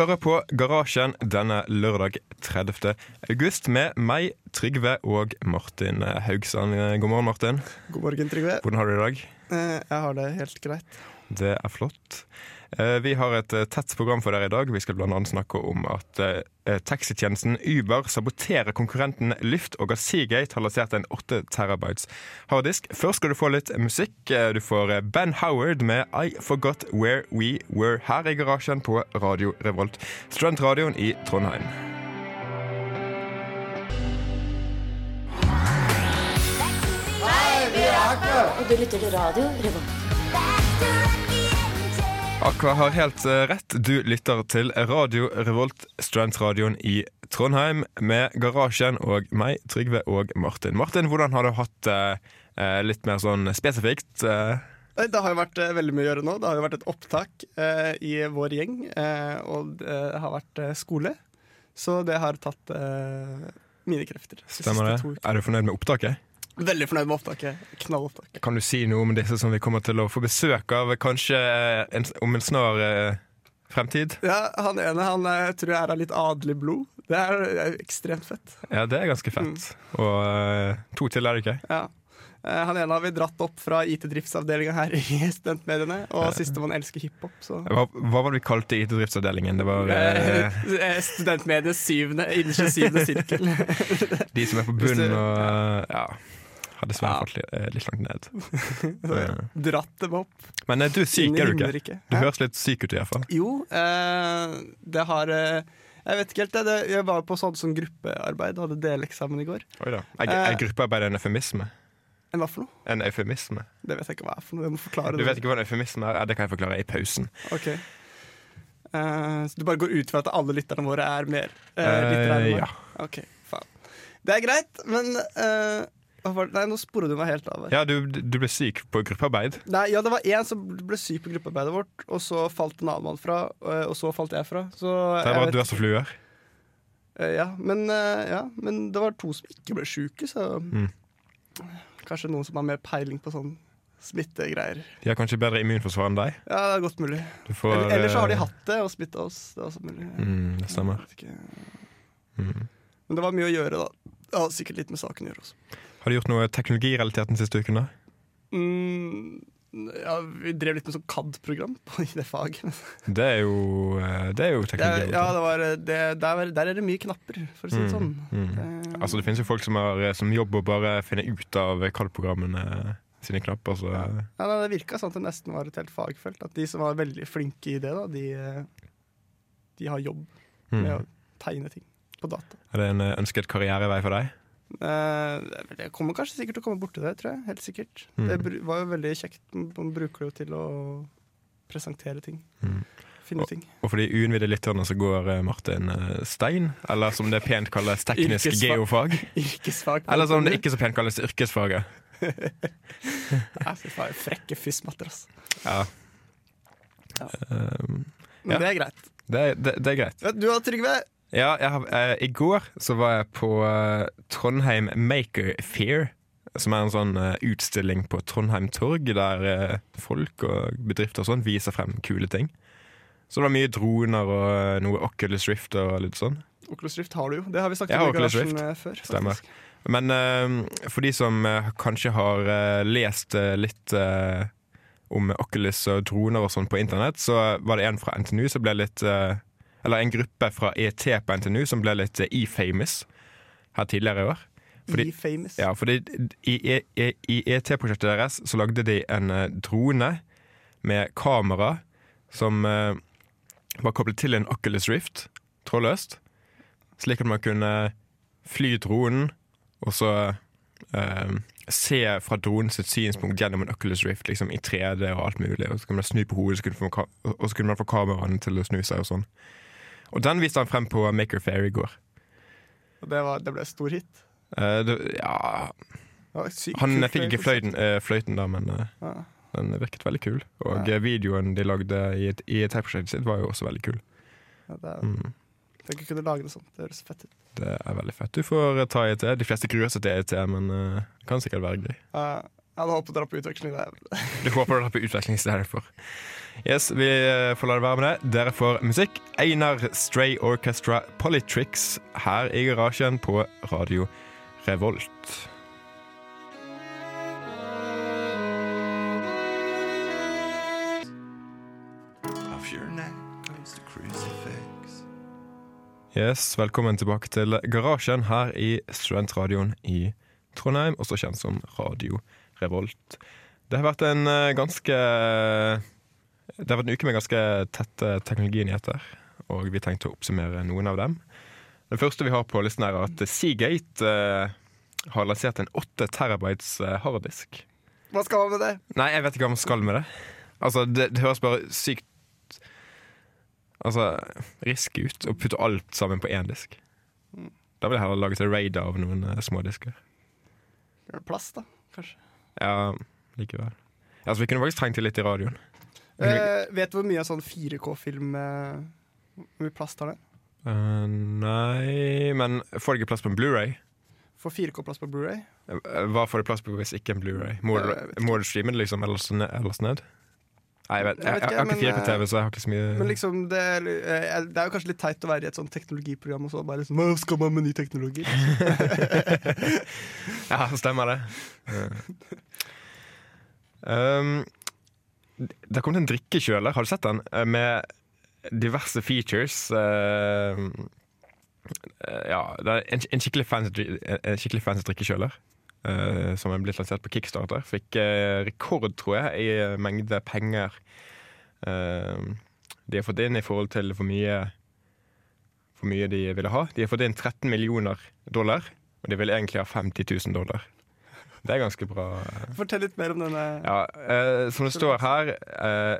Hører på Garasjen denne lørdag 30. august med meg, Trygve og Martin Haugsand. God morgen, Martin. God morgen, Trygve. Hvordan har du det i dag? Eh, Jeg har det helt greit. Det er flott. Eh, Vi har et eh, tett program for dere i dag. Vi skal annet snakke om at eh, taxitjenesten Uber saboterer konkurrenten Lyft, og at Seagate har lansert en 8 terabytes harddisk. Først skal du få litt musikk. Du får Ben Howard med I Forgot Where We Were her i garasjen på Radio Revolt. Studentradioen i Trondheim. Og du lytter til radio Revolt. Aqua har helt eh, rett. Du lytter til Radio Revolt, studentradioen i Trondheim, med Garasjen og meg, Trygve og Martin. Martin, hvordan har du hatt det eh, litt mer sånn spesifikt? Eh, Det har jo vært eh, veldig mye å gjøre nå. Det har jo vært et opptak eh, i vår gjeng, eh, og det har vært eh, skole. Så det har tatt eh, mine krefter. stemmer det? Er du fornøyd med opptaket? Veldig fornøyd med opptaket. Knallopptak. Kan du si noe om disse som vi kommer til å få besøk av kanskje eh, en, om en snar eh, fremtid? Ja, Han ene han eh, tror jeg er av litt adelig blod. Det er er ekstremt fett. Ja, det er ganske fett. Og eh, to til er det ikke? Ja. Eh, Han ene har vi dratt opp fra IT-driftsavdelinga her i studentmediene, og sistemann elsker hiphop. Hva, hva var det vi kalte IT-driftsavdelingen? Det var eh, Studentmedienes syvende, innerste syvende sirkel. de som er på bunnen og ja, har dessverre Ja. falt litt, eh, litt langt ned. Så, ja. Dratt dem opp. Men eh, du er syk, er du ikke? Du høres litt syk ut i hvert fall. Jo, eh, det har eh, Jeg vet ikke helt. det, Jeg var på sånn sånn gruppearbeid, hadde deleksamen i går. Oi da. Er, er gruppearbeid en eufemisme? En hva for noe? En eufemisme? Det vet jeg ikke hva er for noe. Jeg må forklare Du det. vet ikke hva en eufemisme er? Det kan jeg forklare i pausen. Ok. Eh, så du bare går ut fra at alle lytterne våre er mer uh, Eh, enn ja. Ok, faen. Det er greit, men Nei, nå spora du meg helt av. Ja, du, du ble syk på gruppearbeid. Nei, ja, det var én som ble syk på gruppearbeidet vårt, og så falt en annen mann fra, eh, og så falt jeg fra. Så Det er bare vet- død som fluer. Eh, ja, men, eh, ja, men det var to som ikke ble sjuke, så Mm. Kanskje noen som har mer peiling på sånn smittegreier. De har kanskje bedre immunforsvar enn deg. Ja, det er godt mulig. Du får, Eller, eller så har de hatt det og smitta oss. Det er også mulig. mm, Det stemmer. Mm. Men det var mye å gjøre, da. Det har sikkert litt med saken å gjøre også. Har du gjort noe teknologirelatert den siste uken? da? Mm, ja, vi drev litt med sånn CAD-program på- i det faget. Det er jo, eh, det er jo Det er, teknologi. ja, det var, det, der, der er det mye knapper, for å si det sånn. Mm, mm. Det- Altså Det finnes jo folk som har eh, som jobber bare finner ut av CAD-programmene sine knapper. Så Ja, nei, Det virka sånn at det nesten var et helt fagfelt. At de som var veldig flinke i det, da, de, eh, de har jobb mm. med å tegne ting på data. Er det en eh, ønsket karrierevei for deg? Eh, Jeg kommer kanskje sikkert til å komme borti det, tror jeg. Helt sikkert. Mm. Det var jo veldig kjekt. Man bruker det jo til å presentere ting. Mm. Finne ting. Og for de uinnvidde lytterne så går eh, Martin eh, Stein, eller som det pent kalles teknisk Yrkesfag. geofag. Yrkesfag. Eller som det ikke så pent kalles yrkesfaget. Fy faen, frekke fyssmatter, altså. Ja. Ja. Um, Men Ja. det er greit. det, det, det er greit. Du da, Trygve? Ja, har, eh, I går så var jeg på eh, Trondheim Maker Fair, som er en sånn eh, utstilling på Trondheim Torg, der eh, folk og bedrifter og sånn viser frem kule ting. Så det var mye droner og eh, noe Oculus Rift og litt sånn. Oculus Rift har du jo. Det har vi snakket har om i garasjen eh, før. Stemmer. Men eh, for de som kanskje har lest litt om Oculus og droner og sånn på internett, så var det en fra NTNU som ble litt Eller en gruppe fra ET på NTNU som ble litt eh, e-famous her tidligere i år. Fordi- E famous. Ja, fordi i, i, i, i ET-prosjektet deres så lagde de en eh, drone med kamera som eh, var koblet til en Oculus Rift, trådløst, slik at man kunne fly dronen og så eh, se fra dronen sitt synspunkt gjennom en Oculus Rift liksom, i 3D og alt mulig. Og så kunne man snu på hodet, så kunne man, og så kunne man få kameraene til å snu seg og sånn. Og den viste han frem på Maker Fair i går. Og det, var, det ble stor hit. Uh, det, ja, Det Han fikk ikke fløyten, uh, fløyten da, men uh, Ja. den virket veldig kul. Og Ja. videoen de lagde i, et- i ET-prosjektet sitt, var jo også veldig kul. Ja, det er, Mm. Tenk å kunne lage noe sånt. Det høres fett ut. Det er veldig fett. Du får ta ET. De fleste gruer seg til ET, men det kan sikkert være gøy. Uh, Jeg hadde håpet å dra på utveksling der. Du håper å dra på utveksling istedenfor. Yes, vi eh, får la det være med det. Dere får musikk. Einar Stray Orchestra Polytrix her i garasjen på Radio Revolt. Off your neck goes the crucifix. Yes, Velkommen tilbake til garasjen her i Studentradioen i Trondheim, også kjent som Radio Revolt. Det har vært en eh, ganske Det har vært en uke med ganske tette teknologinyheter, og vi tenkte å oppsummere noen av dem. Det første vi har på listen, er at Seagate eh, har lansert en 8 terabytes eh, harddisk. Hva skal man med det? Nei, jeg vet ikke hva man skal med det. Altså, det, det høres bare sykt Altså, risky ut å putte alt sammen på én disk. Da vil jeg heller laget en raid av noen uh, smådisker. Plass, da, kanskje. Ja, likevel. Altså, vi kunne faktisk trengt det litt i radioen. Eh, vet du hvor mye av sånn 4K-film eh, Hvor mye plass tar det? Eh, nei Men får det ikke plass på en Blu-ray? Får 4K-plass på Blu-ray? Eh, Hva får det plass på hvis ikke en Blu-ray? Må, Ja, du- streame det liksom ellers? Ellers ned? Nei, jeg vet, jeg, Jeg jeg, har ikke men, 4K-TV, så jeg har ikke så mye Men liksom, det, er- eh, det er jo kanskje litt teit å være i et sånt teknologiprogram og så bare liksom Hva skal man med ny teknologi? Ja, stemmer det. um, det har kommet en drikkekjøler, har du sett den? Eh, Med diverse features. eh, eh, ja, det en, en, skikkelig fancy, en skikkelig fancy drikkekjøler. Eh, som er blitt lansert på Kickstarter. Fikk uh, rekord, tror jeg, i eh, mengde penger uh, de har fått inn i forhold til hvor mye, hvor mye de ville ha. De har fått inn 13 millioner dollar, og de vil egentlig ha 50 000 dollar. Det er ganske bra. Fortell litt mer om denne. Ja, som det står her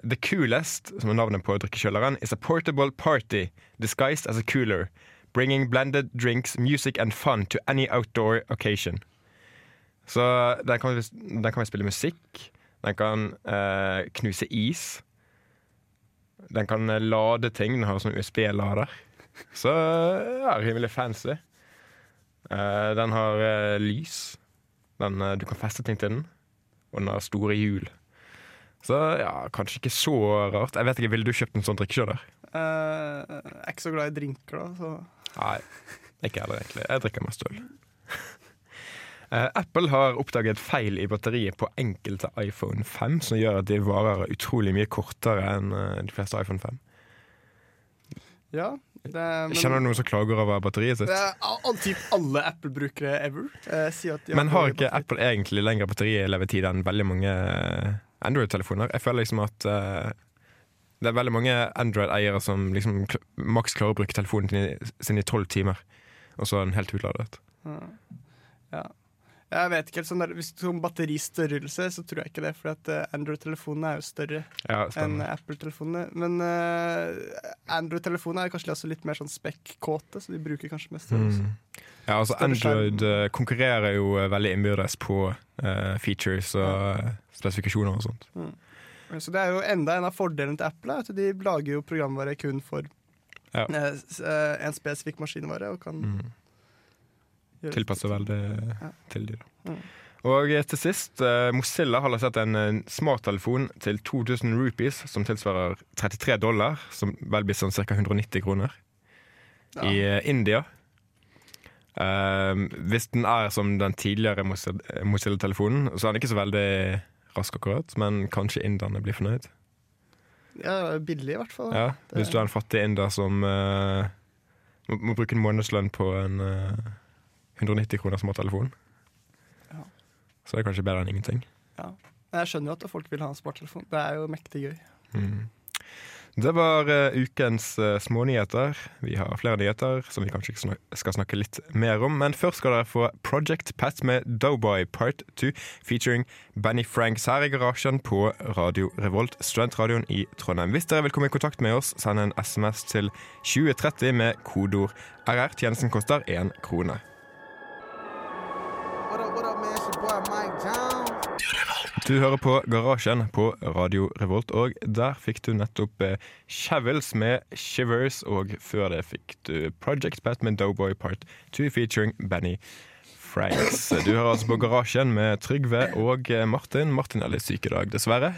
The coolest, som er navnet på drikkekjøleren, is a portable party disguised as a cooler. Bringing blended drinks, music and fun to any outdoor occasion. Så den kan, vi- den kan vi spille musikk. Den kan eh, knuse is. Den kan eh, lade ting. Den har sånn USB-lader. Så ja, rimelig fancy. Eh, den har eh, lys. Den, eh, du kan feste ting til den. Og den har store hjul. Så ja, kanskje ikke så rart. Jeg vet ikke, Ville du kjøpt en sånn drikkekjøler? Uh, jeg er ikke så glad i drinker, da. Så. Nei, ikke heller egentlig. Jeg drikker mest øl. Eh, Apple har oppdaget feil i batteriet på enkelte iPhone 5, som gjør at de varer utrolig mye kortere enn eh, de fleste iPhone 5. Ja, det, men, Kjenner du noen som klager over batteriet sitt? det er alle Apple-brukere ever. eh, Men har ikke. Apple egentlig lengre batterilevetid enn veldig mange eh, Android-telefoner? Jeg føler liksom at eh, det er veldig mange Android-eiere som liksom maks klarer å bruke telefonen sin i tolv timer, og så er den helt utladet. Ja. Jeg vet ikke helt sånn der, Hvis Som batteristørrelse så tror jeg ikke det, for eh, Android-telefonene er jo større Ja, enn. Apple-telefonene. Men uh, Android-telefonene er kanskje også litt mer sånn spekk-kåte, så de bruker kanskje mest størrelse. Mm. Ja, altså Større skjerm. Android eh, konkurrerer jo veldig innbyrdes på uh, features og ja. spesifikasjoner og sånt. Så det er jo enda en av fordelene til Apple, at de lager jo programvare kun for Ja. en spesifikk maskinvare. Og kan Mm. Tilpasser veldig Ja. til de, da. Mm. Og eh, til sist, eh, Mozilla har lansert en eh, smarttelefon til 2000 rupees, som tilsvarer 33 dollar, som vel blir sånn ca. 190 kroner, Ja. i India. Eh, hvis den er som den tidligere Mozilla- Mozilla-telefonen, så er den ikke så veldig rask akkurat, men kanskje inderne blir fornøyd. ja, billig i hvert fall. Ja, hvis du er en fattig inder som uh, må, må bruke en månedslønn på en eh, 190 kroner smarttelefon, Ja. så er kanskje bedre enn ingenting. Ja. Jeg skjønner jo at folk vil ha en smarttelefon. Det er jo mektig gøy. Mm. Det var uh, ukens uh, smånyheter. Vi har flere nyheter som vi kanskje snak skal snakke litt mer om. Men først skal dere få Project Pat med Doughboy Part 2 featuring Benny Franks her i garasjen på Radio Revolt, studentradioen i Trondheim. Hvis dere vil komme i kontakt med oss, send en SMS til 2030 med kodeord RR. Tjenesten koster én krone. Du hører på Garasjen på Radio Revolt, og der fikk du nettopp eh, Shavels med Shivers, og før det fikk du Project Batman Doughboy Part 2 featuring Benny Franks. Du hører altså på Garasjen med Trygve og eh, Martin. Martin er litt syk i dag, dessverre.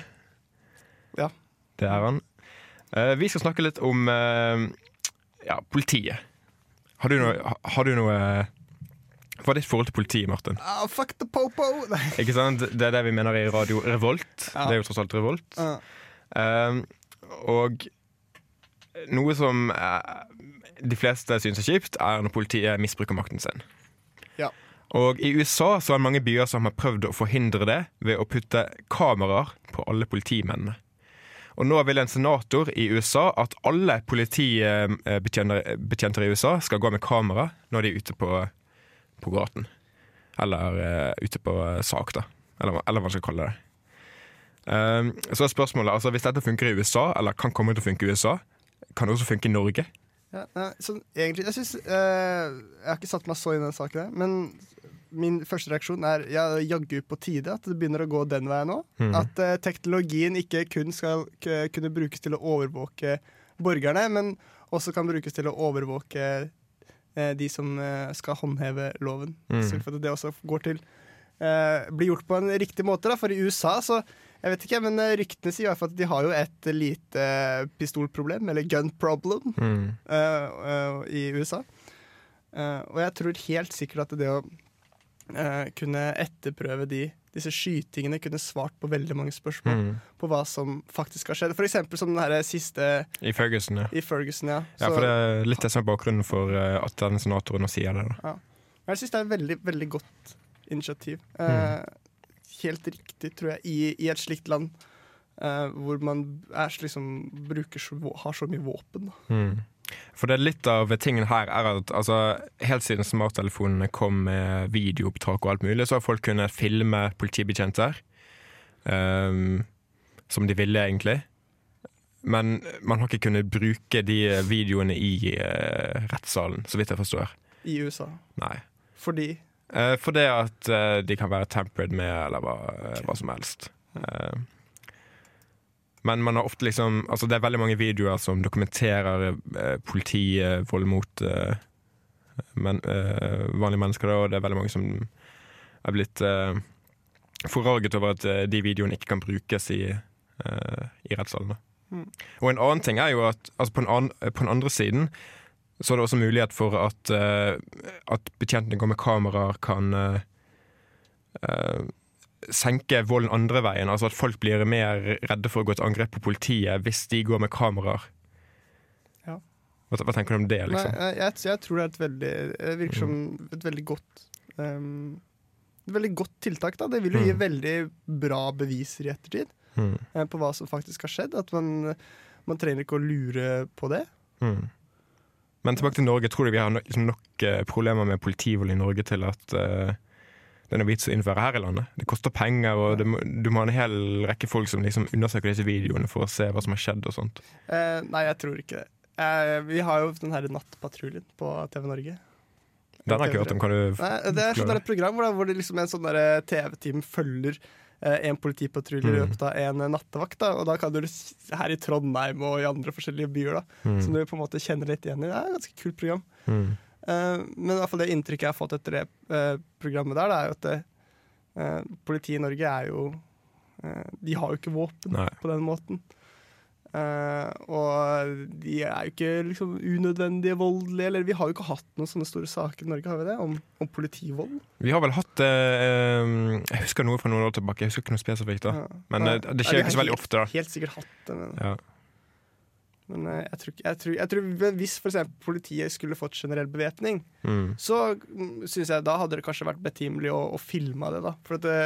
Ja. Det er han. Eh, Vi skal snakke litt om ja, politiet. Har du noe, har du noe Hva er ditt forhold til politiet, Martin? Ah, fuck the popo! Ikke sant? Det er det vi mener i Radio Revolt. Ja. Det er jo tross alt Revolt. Ah. Um, og noe som uh, de fleste syns er kjipt, er når politiet misbruker makten sin. Ja. Og i USA så er det mange byer som har prøvd å forhindre det ved å putte kameraer på alle politimennene. Og nå vil en senator i USA at alle politibetjenter i USA skal gå med kamera når de er ute på, på gaten. Eller uh, ute på eh, sak, da. Eller, eller hva man skal kalle det. Um, så er spørsmålet, altså Hvis dette funker i USA, eller kan komme til å funke i USA, kan det også funke i Norge? Ja, nei, sånn, egentlig, jeg, synes, uh, jeg har ikke satt meg så inn i den saken, men min første reaksjon er ja, jaggu på tide at det begynner å gå den veien nå. Mm. At uh, teknologien ikke kun skal kunne brukes til å overvåke borgerne, men også kan brukes til å overvåke de som eh, skal håndheve loven. Mm. For at det også går til eh, blir gjort på en riktig måte. Da. For i USA så jeg vet ikke, men eh, Ryktene sier i hvert fall at de har jo et lite eh, pistolproblem, eller gun problem Mm. uh, uh, i USA. Uh, og jeg tror helt sikkert at det å eh, kunne etterprøve de, disse skytingene kunne svart på veldig mange spørsmål Mm. på hva som faktisk har skjedd. For eksempel som den her siste I Ferguson, ja. i Ferguson, ja. ja. For det er litt det som er bakgrunnen for eh, at denne senatoren nå sier det. da Ja. jeg syns det er et veldig, veldig godt initiativ. Mm. Eh, Helt riktig, tror jeg, i, i et slikt land eh, hvor man er, liksom, bruker har så mye våpen. Da. Mm. For det er litt av tingen her er at altså, helt siden smarttelefonene kom med videoopptak og alt mulig, så har folk kunnet filme politibetjenter. Um, som de ville, egentlig. Men man har ikke kunnet bruke de videoene i uh, rettssalen, så vidt jeg forstår. I USA. Nei. Fordi Uh, fordi at uh, de kan være tempered med, eller hva, hva som helst. Eh, men man har ofte liksom Altså det er veldig mange videoer som dokumenterer eh, politivold mot eh, men, eh, vanlige mennesker, da, og det er veldig mange som er blitt eh, forarget over at eh, de videoene ikke kan brukes i, eh, i rettssalen. Mm. Og en annen ting er jo at altså på, an, på den andre siden så er det også mulighet for at, eh, at betjentene går med kameraer kan eh, eh, senke volden andre veien. Altså at folk blir mer redde for å gå til angrep på politiet hvis de går med kameraer. Ja. Hva, hva tenker du om det, liksom? Nei, jeg, jeg, tror det er et veldig Det virker som et veldig godt um, Et veldig godt tiltak. da Det vil jo gi Mm. veldig bra beviser i ettertid Mm. eh, på hva som faktisk har skjedd. At man, man trenger ikke å lure på det. Mm. Men tilbake til Norge. Tror du vi har no liksom nok uh, problemer med politivold i Norge til at eh, det er noe vits å innføre her i landet? Det koster penger, og det du må ha en hel rekke folk som liksom undersøker disse videoene for å se hva som har skjedd og sånt. Eh, nei, jeg tror ikke det. Eh, vi har jo den her Nattpatruljen på TV Norge. Den har jeg ikke hørt om. Kan du Nei, det er sånn et program hvor, det, hvor det liksom en sånn TV-team følger eh, en politipatrulje i Mm. løpet av en eh, nattevakt. Da, og da kan du her i Trondheim og i andre forskjellige byer, da, Mm. som du på en måte kjenner litt igjen i. Det er et ganske kult program. Mm. Eh, men i hvert fall det inntrykket jeg har fått etter det eh, programmet der, det er jo at det, eh, politiet i Norge er jo De har jo ikke våpen Nei. på den måten. Uh, og de er jo ikke liksom unødvendige voldelige, eller vi har jo ikke hatt noen sånne store saker i Norge, har vi det? Om, om politivold? Vi har vel hatt uh, Jeg husker noe fra noen år tilbake. Jeg husker ikke noe spesifikt. da Ja. Men eh, det skjer ja, ikke så veldig helt- ofte. da Helt sikkert hatt det, men, ja. Men eh, jeg, tror, jeg, tror, jeg tror hvis for politiet skulle fått generell bevæpning, mm. så syns synes jeg da hadde det kanskje vært betimelig å, å filme det. da For det,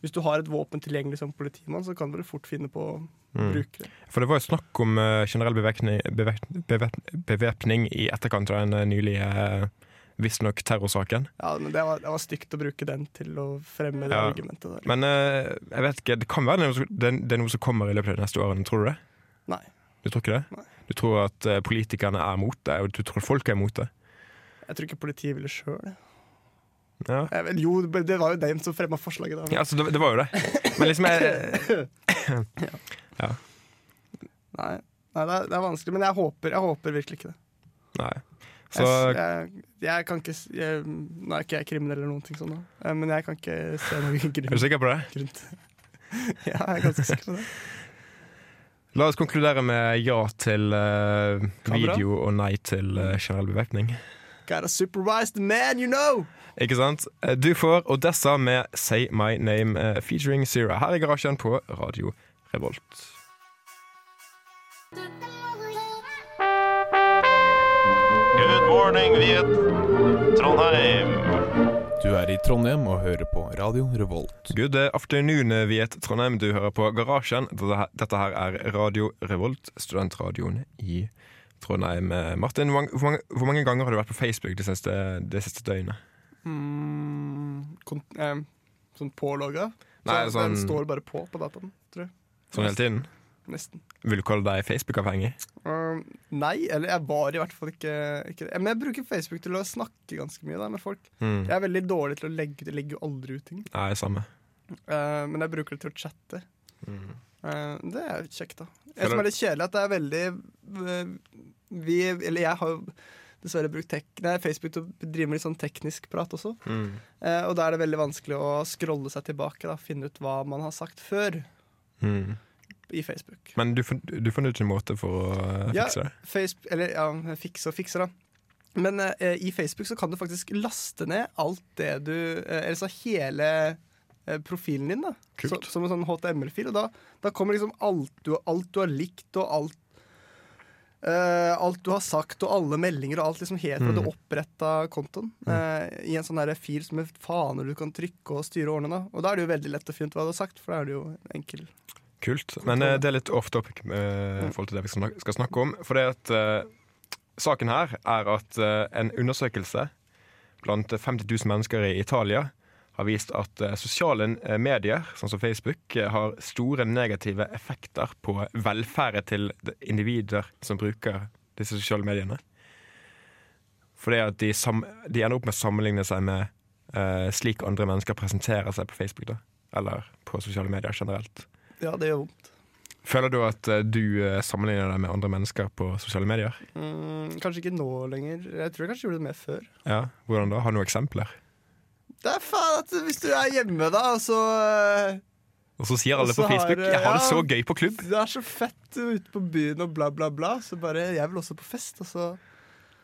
Hvis du har et våpen tilgjengelig som politimann, så kan du fort finne på å Mm. bruke det. For det var jo snakk om eh, generell bevæpning, i etterkant av den nylige visstnok terrorsaken. Ja, men det var, det var stygt å bruke den til å fremme det Ja. argumentet der. Men eh, jeg vet ikke, det kan være det er noe som kommer i løpet av de neste årene. Tror du det? Nei. Du tror ikke det? Nei. Du tror at eh, politikerne er mot deg, og du tror folk er mot deg? Jeg tror ikke politiet ville sjøl. Ja. Jo, det var jo dem som fremma forslaget. da Ja, altså, det, det var jo det. Men liksom jeg, Nei, Nei det, er, det er vanskelig, men jeg håper, jeg håper virkelig ikke det. Nei. Så jeg, jeg, jeg kan ikke jeg, Nå er ikke jeg kriminell eller noen ting sånn, da. Eh, men jeg kan ikke se noen er du sikker på det? grunn Ja, jeg er ganske sikker på det. La oss konkludere med ja til uh, video og nei til uh, generell bevæpning. Gotta supervise the man, you know! Ikke sant? Eh, Du får Odessa med 'Say My Name' uh, featuring Zira her i garasjen på Radio Revolt. Good morning, Viet. Trondheim. Er i Trondheim og hører på Radio Revolt. Good afternoon, Viet Trondheim. Du hører på Garasjen. Dette her- er Radio Revolt, studentradioen i Trondheim. Eh, Martin, hvor mange, hvor mange, hvor mange ganger har du vært på Facebook det siste, det siste døgnet? Mm, eh, sånn pålogga. Nei, så sånn- Den står bare på på dataen, tror jeg. Sånn hele tiden? Nesten. Vil du kalle deg Facebook-avhengig? Um, nei, eller jeg var i hvert fall ikke, ikke det. Men jeg bruker Facebook til å snakke ganske mye da, med folk. Mm. Jeg er veldig dårlig til å legge Jeg legger jo aldri ut ting. Nei, samme. Uh, men jeg bruker det til å chatte. Mm. Uh, det er kjekt, da. Det Føler- som er litt kjedelig, at det er veldig eh, Vi, eller jeg har jo dessverre brukt nei, Facebook til å drive med litt sånn teknisk prat også. Mm. Eh, og da er det veldig vanskelig å scrolle seg tilbake, da, finne ut hva man har sagt før Mm. I Facebook. Men du, du fant ut en måte for å eh, Ja. fikse det? Facebook, eller ja, fikse og fikse, da. Men eh, i Facebook så kan du faktisk laste ned alt det du eh, Eller så hele eh, profilen din, da. Så, som en sånn HTML-fil. Og da, da kommer liksom alt du, alt du har likt, og alt eh, alt du har sagt, og alle meldinger og alt liksom helt fra Mm. du oppretta kontoen. eh, I en sånn fil som med faner du kan trykke og styre og ordne. Da. Og da er det jo veldig lett å finne ut hva du har sagt, for da er det jo enkel Kult. Men eh, det er litt off topic eh, i forhold til det vi skal skal snakke om. For det at eh, saken her er at eh, en undersøkelse blant 50 000 mennesker i Italia har vist at eh, sosiale eh, medier, sånn som Facebook, eh, har store negative effekter på velferden til individer som bruker disse sosiale mediene. Fordi at de, de ender opp med å sammenligne seg med eh, slik andre mennesker presenterer seg på Facebook, da. Eller på sosiale medier generelt. Ja, det gjør vondt. Føler du at eh, du eh, sammenligner deg med andre mennesker på sosiale medier? Mm, kanskje ikke nå lenger. Jeg tror jeg kanskje gjorde det mer før. Ja, Hvordan da? Har du noen eksempler? Det er faen at hvis du er hjemme, da, så eh, Og så sier alle så på Facebook har, 'jeg har det ja. så gøy på klubb'. Det er så fett ute på byen og bla, bla, bla. Så bare Jeg vil også på fest, og så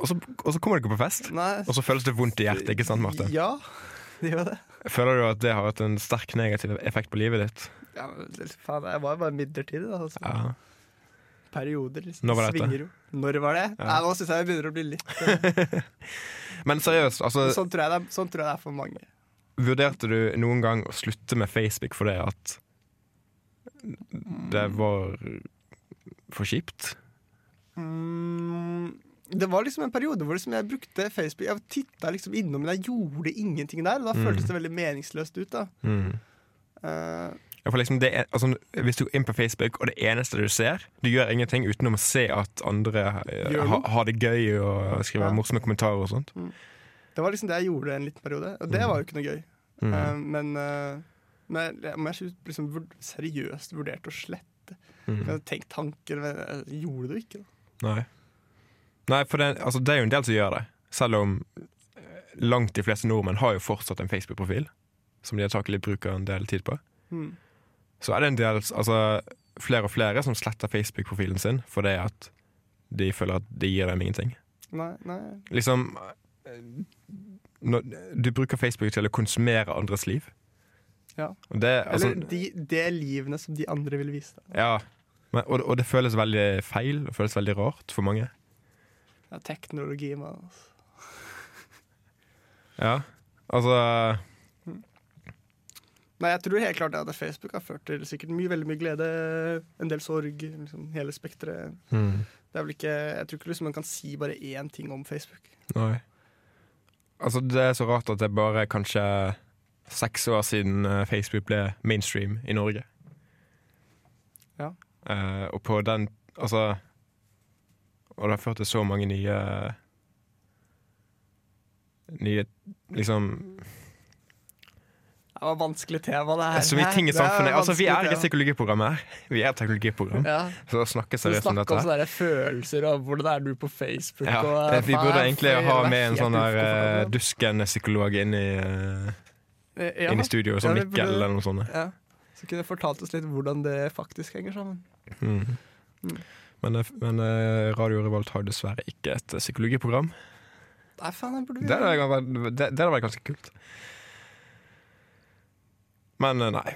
Og så, og så kommer du ikke på fest, Nei. og så føles det vondt i hjertet. ikke sant, Marte? Ja, det gjør det. Føler du at det har hatt en sterk negativ effekt på livet ditt? Ja, men faen, jeg var jo bare midlertidig, da. Altså. Ja. Perioder. Liksom. Når var dette? Svinger jo. Når var det? Ja. Nei, nå syns jeg det begynner å bli litt Men seriøst, altså, sånn, tror jeg det sånn tror jeg det er for mange. vurderte du noen gang å slutte med Facebook fordi at det var for kjipt? Mm, det var liksom en periode hvor liksom jeg brukte Facebook Jeg titta liksom innom, men jeg gjorde ingenting der. Og da Mm. føltes det veldig meningsløst ut. da Mm. uh, liksom det er, altså, hvis du går inn på Facebook, og det eneste du ser Du gjør ingenting utenom å se at andre eh, ha, har det gøy og skriver Ja. morsomme kommentarer og sånt. Det var liksom det jeg gjorde en liten periode, og det Mm. var jo ikke noe gøy. Mm. Uh, men uh, men jeg, men jeg liksom seriøst vurderte å slette. Tenk Mm. tenkt tanker, men jeg gjorde det jo ikke. Da. Nei. Nei, for det, altså, det er jo en del som gjør det. Selv om eh, langt de fleste nordmenn har jo fortsatt en Facebook-profil, som de antakelig bruker en del tid på. Mm. Så er det en del, altså flere og flere som sletter Facebook-profilen sin fordi at de føler at det gir dem ingenting. Nei, nei. Liksom eh, når, Du bruker Facebook til å konsumere andres liv. Ja. Det, altså, Eller de, det livene som de andre vil vise deg. ja, men, og, og det føles veldig feil. Det føles veldig rart for mange. Ja, teknologi, mann. Altså. Ja, altså Nei, jeg tror helt klart at Facebook har ført til sikkert mye, veldig mye glede, en del sorg, liksom hele spekteret. Mm. Det er vel ikke, jeg tror ikke liksom man kan si bare én ting om Facebook. Nei. Altså, det er så rart at det er bare kanskje seks år siden eh, Facebook ble mainstream i Norge. Ja. Uh, og på den Altså Og det har ført til så mange nye Nye Liksom Var vanskelig tema, det her. Så vi, ting i samfunnet, er Altså, Vi er ikke tema. psykologiprogram her. Vi er teknologiprogram. Ja. Så snakke seriøst om snakke om dette sånne følelser og hvordan er du på Facebook. ja, og, det, Vi burde egentlig ha med en sånn der uh, ukomfortabel. dusken-psykolog inn, i, uh, Ja. inn i studio, som Ja, Mikkel burde- eller noe sånt. Ja. Så kunne jeg fortalt oss litt hvordan det faktisk henger sammen. Mm. Men, eh, men eh, Radio Revolt har dessverre ikke et eh, psykologiprogram. Nei, faen, jeg burde vi det hadde vært ganske kult. Men eh, nei.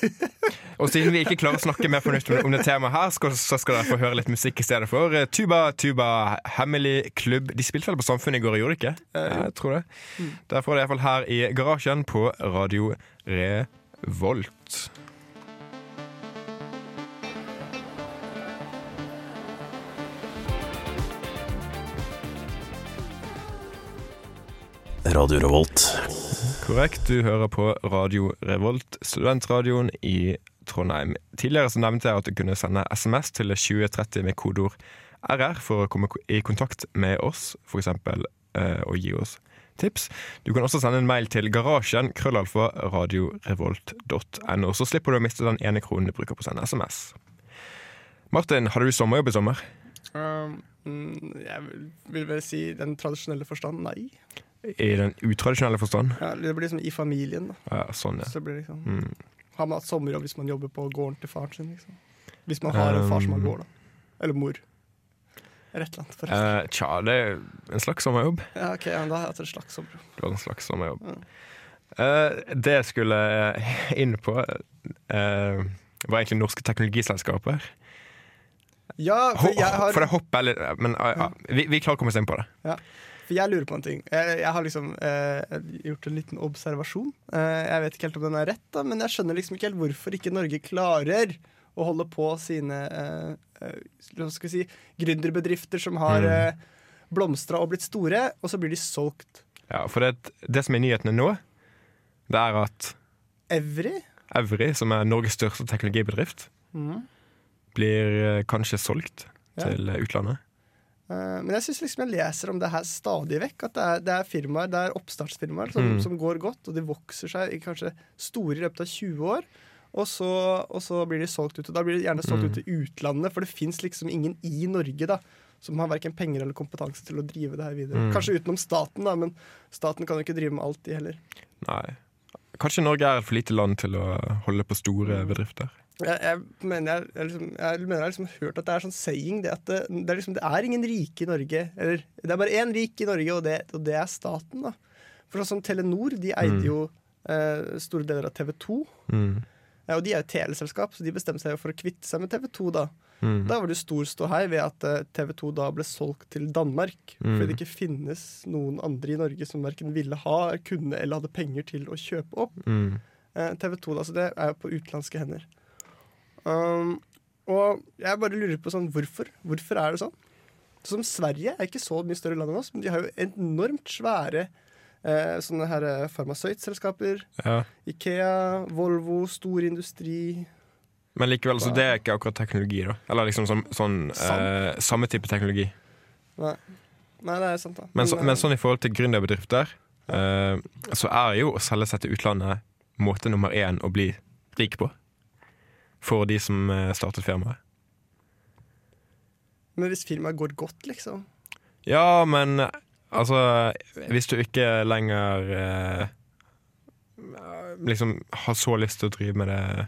Og siden vi ikke klarer å snakke mer fornuftig om, om det temaet her, skal, så skal dere få høre litt musikk i stedet for. Eh, Tuba Tuba Hemmelig Klubb. De spilte vel på Samfunnet i går, gjorde de ikke? Eh, jeg tror det. Derfor er det iallfall her i garasjen på Radio Revolt. Radio Revolt. Korrekt, du hører på Radio Revolt, studentradioen i Trondheim. Tidligere så nevnte jeg at du kunne sende SMS til 2030 med kodeord RR for å komme i kontakt med oss, f.eks. Eh, og gi oss tips. Du kan også sende en mail til garasjen krøllalfa radiorevolt.no, så slipper du å miste den ene kronen du bruker på å sende SMS. Martin, hadde du sommerjobb i sommer? Um, mm, jeg vil, vel si den tradisjonelle forstand nei. I den utradisjonelle forstand? Ja, det blir liksom i familien. da Ja, sånn, ja. Så det blir liksom Mm. Har man hatt sommerjobb hvis man jobber på gården til faren sin? Liksom. Hvis man har en far som har Um. gård, da. Eller mor. Eller et eller annet. forresten. Uh, tja, det er en slags sommerjobb. Ja, ok, ja, Da har jeg hatt en slags sommerjobb. Det var en slags sommerjobb. Eh, det jeg skulle inn på, uh, var egentlig norske teknologiselskaper. Ja, for jeg har For det hopper litt Men uh, ja, vi, vi klarer å komme oss inn på det. For jeg lurer på en ting. Jeg, jeg har liksom eh, gjort en liten observasjon. Eh, jeg vet ikke helt om den er rett, da, men jeg skjønner liksom ikke helt hvorfor ikke Norge klarer å holde på sine eh, eh, hva skal vi si, gründerbedrifter som har Mm. eh, blomstra og blitt store, og så blir de solgt. Ja, for det, det som er nyhetene nå, det er at Evry? Evry, som er Norges største teknologibedrift, blir eh, kanskje solgt Ja. til utlandet. Eh, men jeg syns liksom jeg leser om det her stadig vekk. At det er, det er firmaer, det er oppstartsfirmaer som, Mm. som går godt, og de vokser seg i kanskje store i løpet av 20 år. Og så, og så blir de solgt ut. Og da blir de gjerne solgt Mm. ut til utlandet, for det fins liksom ingen i Norge da som har verken penger eller kompetanse til å drive det her videre. Mm. Kanskje utenom staten, da, men staten kan jo ikke drive med alt, de heller. Nei. Kanskje Norge er et for lite land til å holde på store bedrifter. Jeg, jeg, mener, jeg, liksom, jeg mener jeg har liksom hørt at det er sånn saying det at det, det, er liksom, det er ingen rike i Norge. Eller det er bare én rik i Norge, og det, og det er staten. da For sånn Telenor, de eide Mm. jo eh, store deler av TV 2. Mm. Ja, og de er jo teleselskap, så de bestemte seg for å kvitte seg med TV 2. Da Mm. Da var det jo stor ståhei ved at eh, TV 2 da ble solgt til Danmark. Mm. Fordi det ikke finnes noen andre i Norge som verken ville ha, kunne eller hadde penger til å kjøpe opp. Mm. Eh, TV 2, da, så det er jo på utenlandske hender. Um, og jeg bare lurer på sånn, hvorfor? Hvorfor er det sånn? Som Sverige er ikke så mye større land enn oss, men de har jo enormt svære eh, sånne her eh, farmasøytselskaper. Ja. Ikea, Volvo, stor industri. Men likevel, så det er ikke akkurat teknologi, da? Eller liksom som, sånn eh, samme type teknologi. Nei. Nei, det er sant, da. Men, så, eh, men sånn i forhold til gründerbedrifter, eh, så er jo å selge seg til utlandet måte nummer én å bli rik på. For de som eh, startet firmaet. men hvis firmaet går godt, liksom Ja, men eh, altså Hvis du ikke lenger eh, liksom har så lyst til å drive med det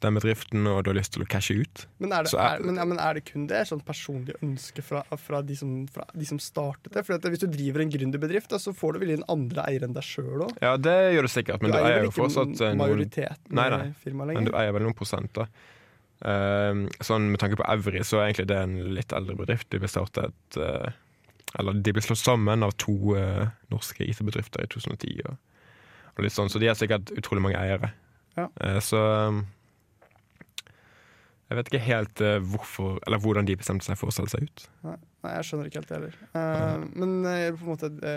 den bedriften, og du har lyst til å cashe ut Men er det, er- men, ja, men er det kun det? Sånn personlig ønske fra, fra, de som, fra de som startet det? For hvis du driver en gründerbedrift, så får du vel inn andre eiere enn deg sjøl òg. Ja, det gjør du sikkert, men du, eier jo fortsatt noen majoriteten Nei, nei. i firmaet Men du eier vel noen prosent, da. Ehm, sånn Med tanke på Evry, så er egentlig det en litt eldre bedrift. De ble startet uh, Eller de ble slått sammen av to uh, norske IT-bedrifter i 2010. Og, og litt sånn, Så de har sikkert utrolig mange eiere. Ja. Eh, så um, jeg vet ikke helt uh, hvorfor Eller hvordan de bestemte seg for å selge seg ut. Nei, jeg skjønner ikke helt det heller. Eh, men uh, på en måte Det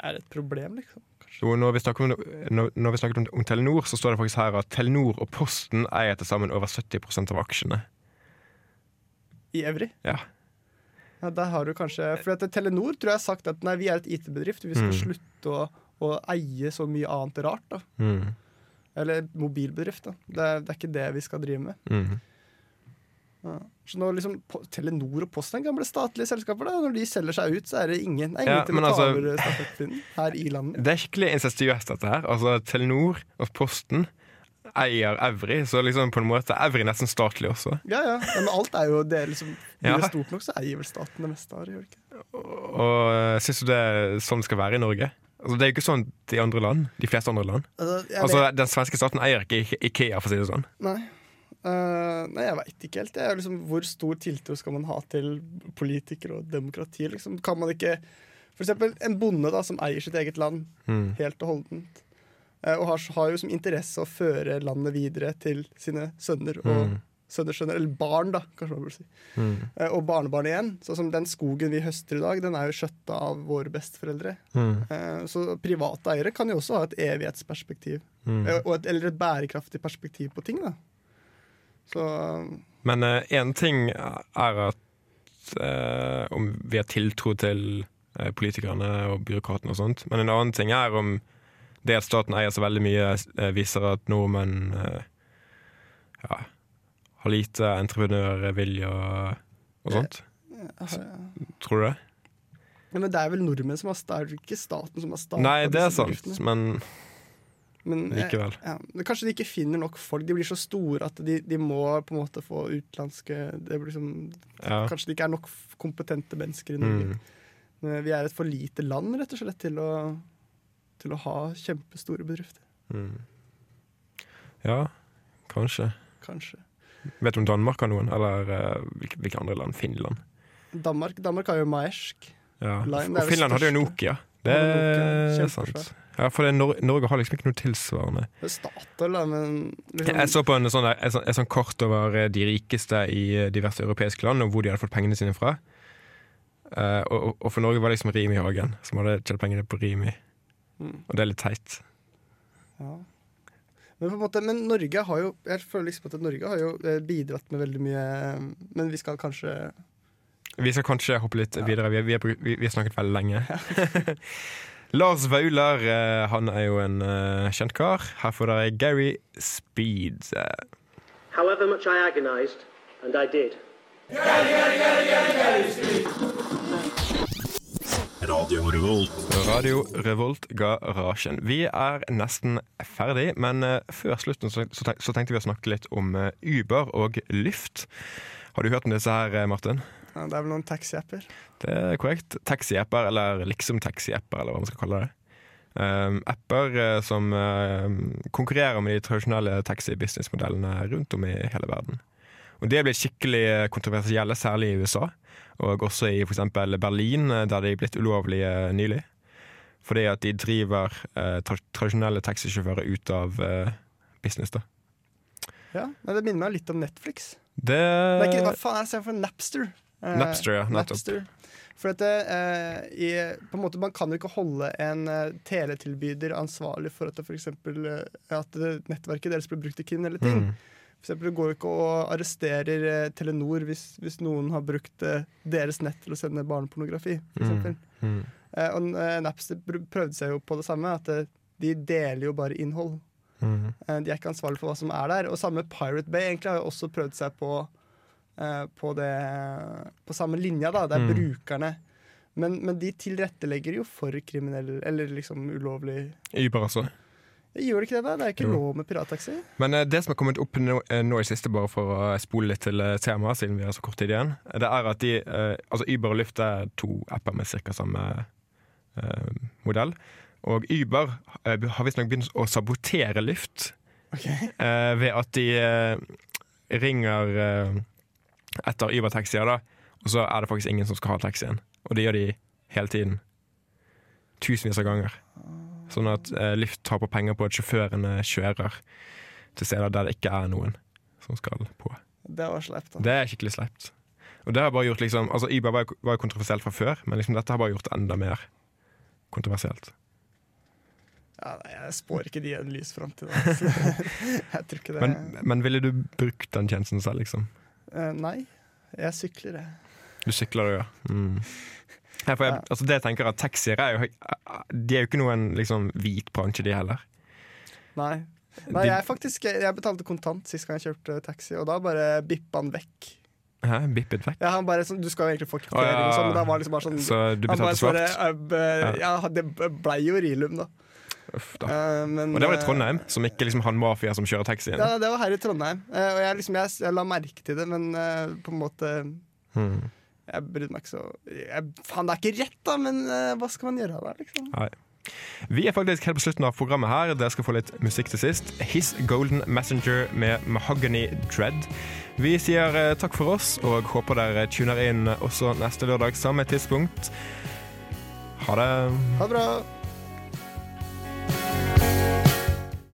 er et problem, liksom. Jo, når vi om, når, når vi snakker om, om Telenor, så står det faktisk her at Telenor og Posten eier til sammen over 70% av aksjene. I Evry. Ja. Ja, der har du kanskje For at Telenor tror jeg har sagt at nei, vi er et IT-bedrift, vi skal Mm. slutte å, å eie så mye annet rart. da Mm. Eller mobilbedrift. da Det er, det er ikke det vi skal drive med. Mm. Ja. Så nå liksom Telenor og Posten er gamle statlige selskaper. da Når de selger seg ut, så er det ingen, det er ingen Ja, til å ta altså- over stafettpinnen her i landet. Det er skikkelig incestuøst, dette her. Altså, Telenor og Posten eier Evry, så liksom på en måte er Evry nesten statlig også. Ja, ja. ja, Men alt er jo det liksom Ja. Blir det stort nok, så eier vel staten det meste av det. ikke? Og uh, syns du det er sånn det skal være i Norge? Altså, det er jo ikke sånn i andre land. De fleste andre land. Altså, Altså, Den svenske staten eier ikke Ikea, for å si det sånn. nei. uh, nei, jeg veit ikke helt. Det er liksom, hvor stor tiltro skal man ha til politikere og demokrati? Liksom? Kan man ikke For eksempel en bonde da, som eier sitt eget land Mm. helt og holdent, Uh, og har, har jo som interesse å føre landet videre til sine sønner og Mm. Sønners sønner, eller barn, da, kanskje man burde si. Mm. Eh, og barnebarn igjen. Sånn som den skogen vi høster i dag, den er jo skjøtta av våre besteforeldre. Mm. Eh, så private eiere kan jo også ha et evighetsperspektiv, Mm. eh, et, eller et bærekraftig perspektiv på ting. da Så Men én ting er at eh, om vi har tiltro til eh, politikerne og byråkratene og sånt, men en annen ting er om det at staten eier så veldig mye, viser at nordmenn ja, har lite entreprenørvilje og, og sånt. ja, ja. Tror du det? Ja, Men det er vel nordmenn som har startet, ikke staten som har startet Nei, det er sant, men Men, eh, likevel. Ja, kanskje de ikke finner nok folk. De blir så store at de, de må på en måte få utenlandske liksom, Ja. Kanskje det ikke er nok kompetente mennesker i Norge. Mm. Men Vi er et for lite land rett og slett til å, til å ha kjempestore bedrifter. Mm. Ja, kanskje. Kanskje. Vet du om Danmark har noen? Eller uh, hvilke, andre land? Finland? Danmark, Danmark har jo Maersk. Ja. Og Finland hadde jo. Nokia. Det er sant. Ja, for det, Nor Norge har liksom ikke noe tilsvarende. Det er Statoil, da, men liksom, Jeg så på en sånn, der, en sånn, en sånn kart over eh, de rikeste i eh, diverse europeiske land, og hvor de hadde fått pengene sine fra. Uh, og- og for Norge var det liksom Rimi Hagen som hadde tjent pengene på Rimi. Mm. Og det er litt teit. ja. Men, på en måte, men Norge har jo Jeg føler liksom at Norge har jo eh, bidratt med veldig mye Men vi skal kanskje Vi skal kanskje hoppe litt videre. Vi, har- vi, har, vi, har snakket veldig lenge. Lars Vaular eh, han er jo en eh, kjent kar. Her får dere Gary Speed. Gary, However much I agonized, and I did. Radio Revolt. Radio Revolt Garasjen. Vi er nesten ferdig, men eh, før slutten så, så, tenk, så tenkte vi å snakke litt om eh, Uber og Lyft. Har du hørt om disse her, eh, Martin? ja, Det er vel noen taxiapper. Det er korrekt. Taxiapper, eller liksom taxiapper, eller hva man skal kalle det. Um, apper som um, konkurrerer med de tradisjonelle taxi-businessmodellene rundt om i hele verden. Og det ble skikkelig eh, kontroversielle, særlig i USA, og også i f.eks. Berlin, eh, der de er blitt ulovlige nylig. Fordi at de driver eh, tra tradisjonelle taxisjåfører ut av eh, business. da. Ja, men Det minner meg litt om Netflix. Det Nei, ikke, hva faen er det for Napster? Eh, Napster, ja. Napster. For at det, eh, i, på en måte, Man kan jo ikke holde en eh, teletilbyder ansvarlig for at det, for eksempel, eh, at det, nettverket deres blir brukt til kriminelle ting. Mm. For eksempel, Det går jo ikke og arresterer eh, Telenor hvis, hvis noen har brukt eh, deres nett til å sende barnepornografi. For Mm. Mm. Eh, og Napster prøvde seg jo på det samme, at de deler jo bare innhold. Mm. Eh, De er ikke ansvarlige for hva som er der. Og samme Pirate Bay egentlig har jo også prøvd seg på eh, på, det, på samme linja, da. Det er Mm. brukerne. Men, men de tilrettelegger jo for kriminell Eller liksom ulovlig Uber, altså. Gjør det ikke det, da? Det er ikke Jo. lov med pirattaxi. Men uh, det som har kommet opp nå, eh, nå i siste, bare for å spole litt til eh, temaet, siden vi har så kort tid igjen, det er at de, uh, altså Uber og Lyft er to apper med ca. samme uh, modell. Og Uber har visstnok begynt å sabotere Lyft eh, ved at de ringer etter Uber-taxier, da, og så er det faktisk ingen som skal ha taxien. Og det gjør de hele tiden. Tusenvis av ganger. Sånn at eh, Lyft på penger på at sjåførene kjører til steder der det ikke er noen som skal på. Det var sleipt, da. Det er skikkelig sleipt. Og det har bare gjort liksom Altså Uber var, var jo kontroversielt fra før, men liksom dette har bare gjort det enda mer kontroversielt. Ja, nei, jeg spår ikke de en lys framtid. Altså. jeg tror ikke det. Men, men ville du brukt den tjenesten selv, liksom? Uh, nei, jeg sykler, jeg. Du sykler, du, ja. Mm. Ja, jeg, altså det jeg tenker at Taxier er jo De er jo ikke noen liksom, hvit bransje, de heller. Nei. Nei, jeg faktisk Jeg betalte kontant sist gang jeg kjørte taxi, og da bare bippa han vekk. Hæ? Bippet vekk? Ja, han bare sånn, Du skal jo egentlig få kvittering, ja. og sånn, men da var liksom bare sånn Så du betalte svart? eh, ja, det blei jo Rilum, da. Uff. Eh, men, Og det var i eh, Trondheim, som ikke liksom han mafia som kjører taxien. Ja, det var her i Trondheim. uh, og jeg, liksom, jeg, jeg la merke til det, men uh, på en måte Hmm. Jeg brydde meg ikke så jeg, Faen, det er ikke rett, da, men eh, hva skal man gjøre av det? liksom? Nei. Vi er faktisk helt på slutten av programmet her. Dere skal få litt musikk til sist. His Golden Messenger med Mahogany Dread. Vi sier eh, takk for oss, og håper dere tuner inn også neste lørdag samme tidspunkt. Ha det. Ha det bra.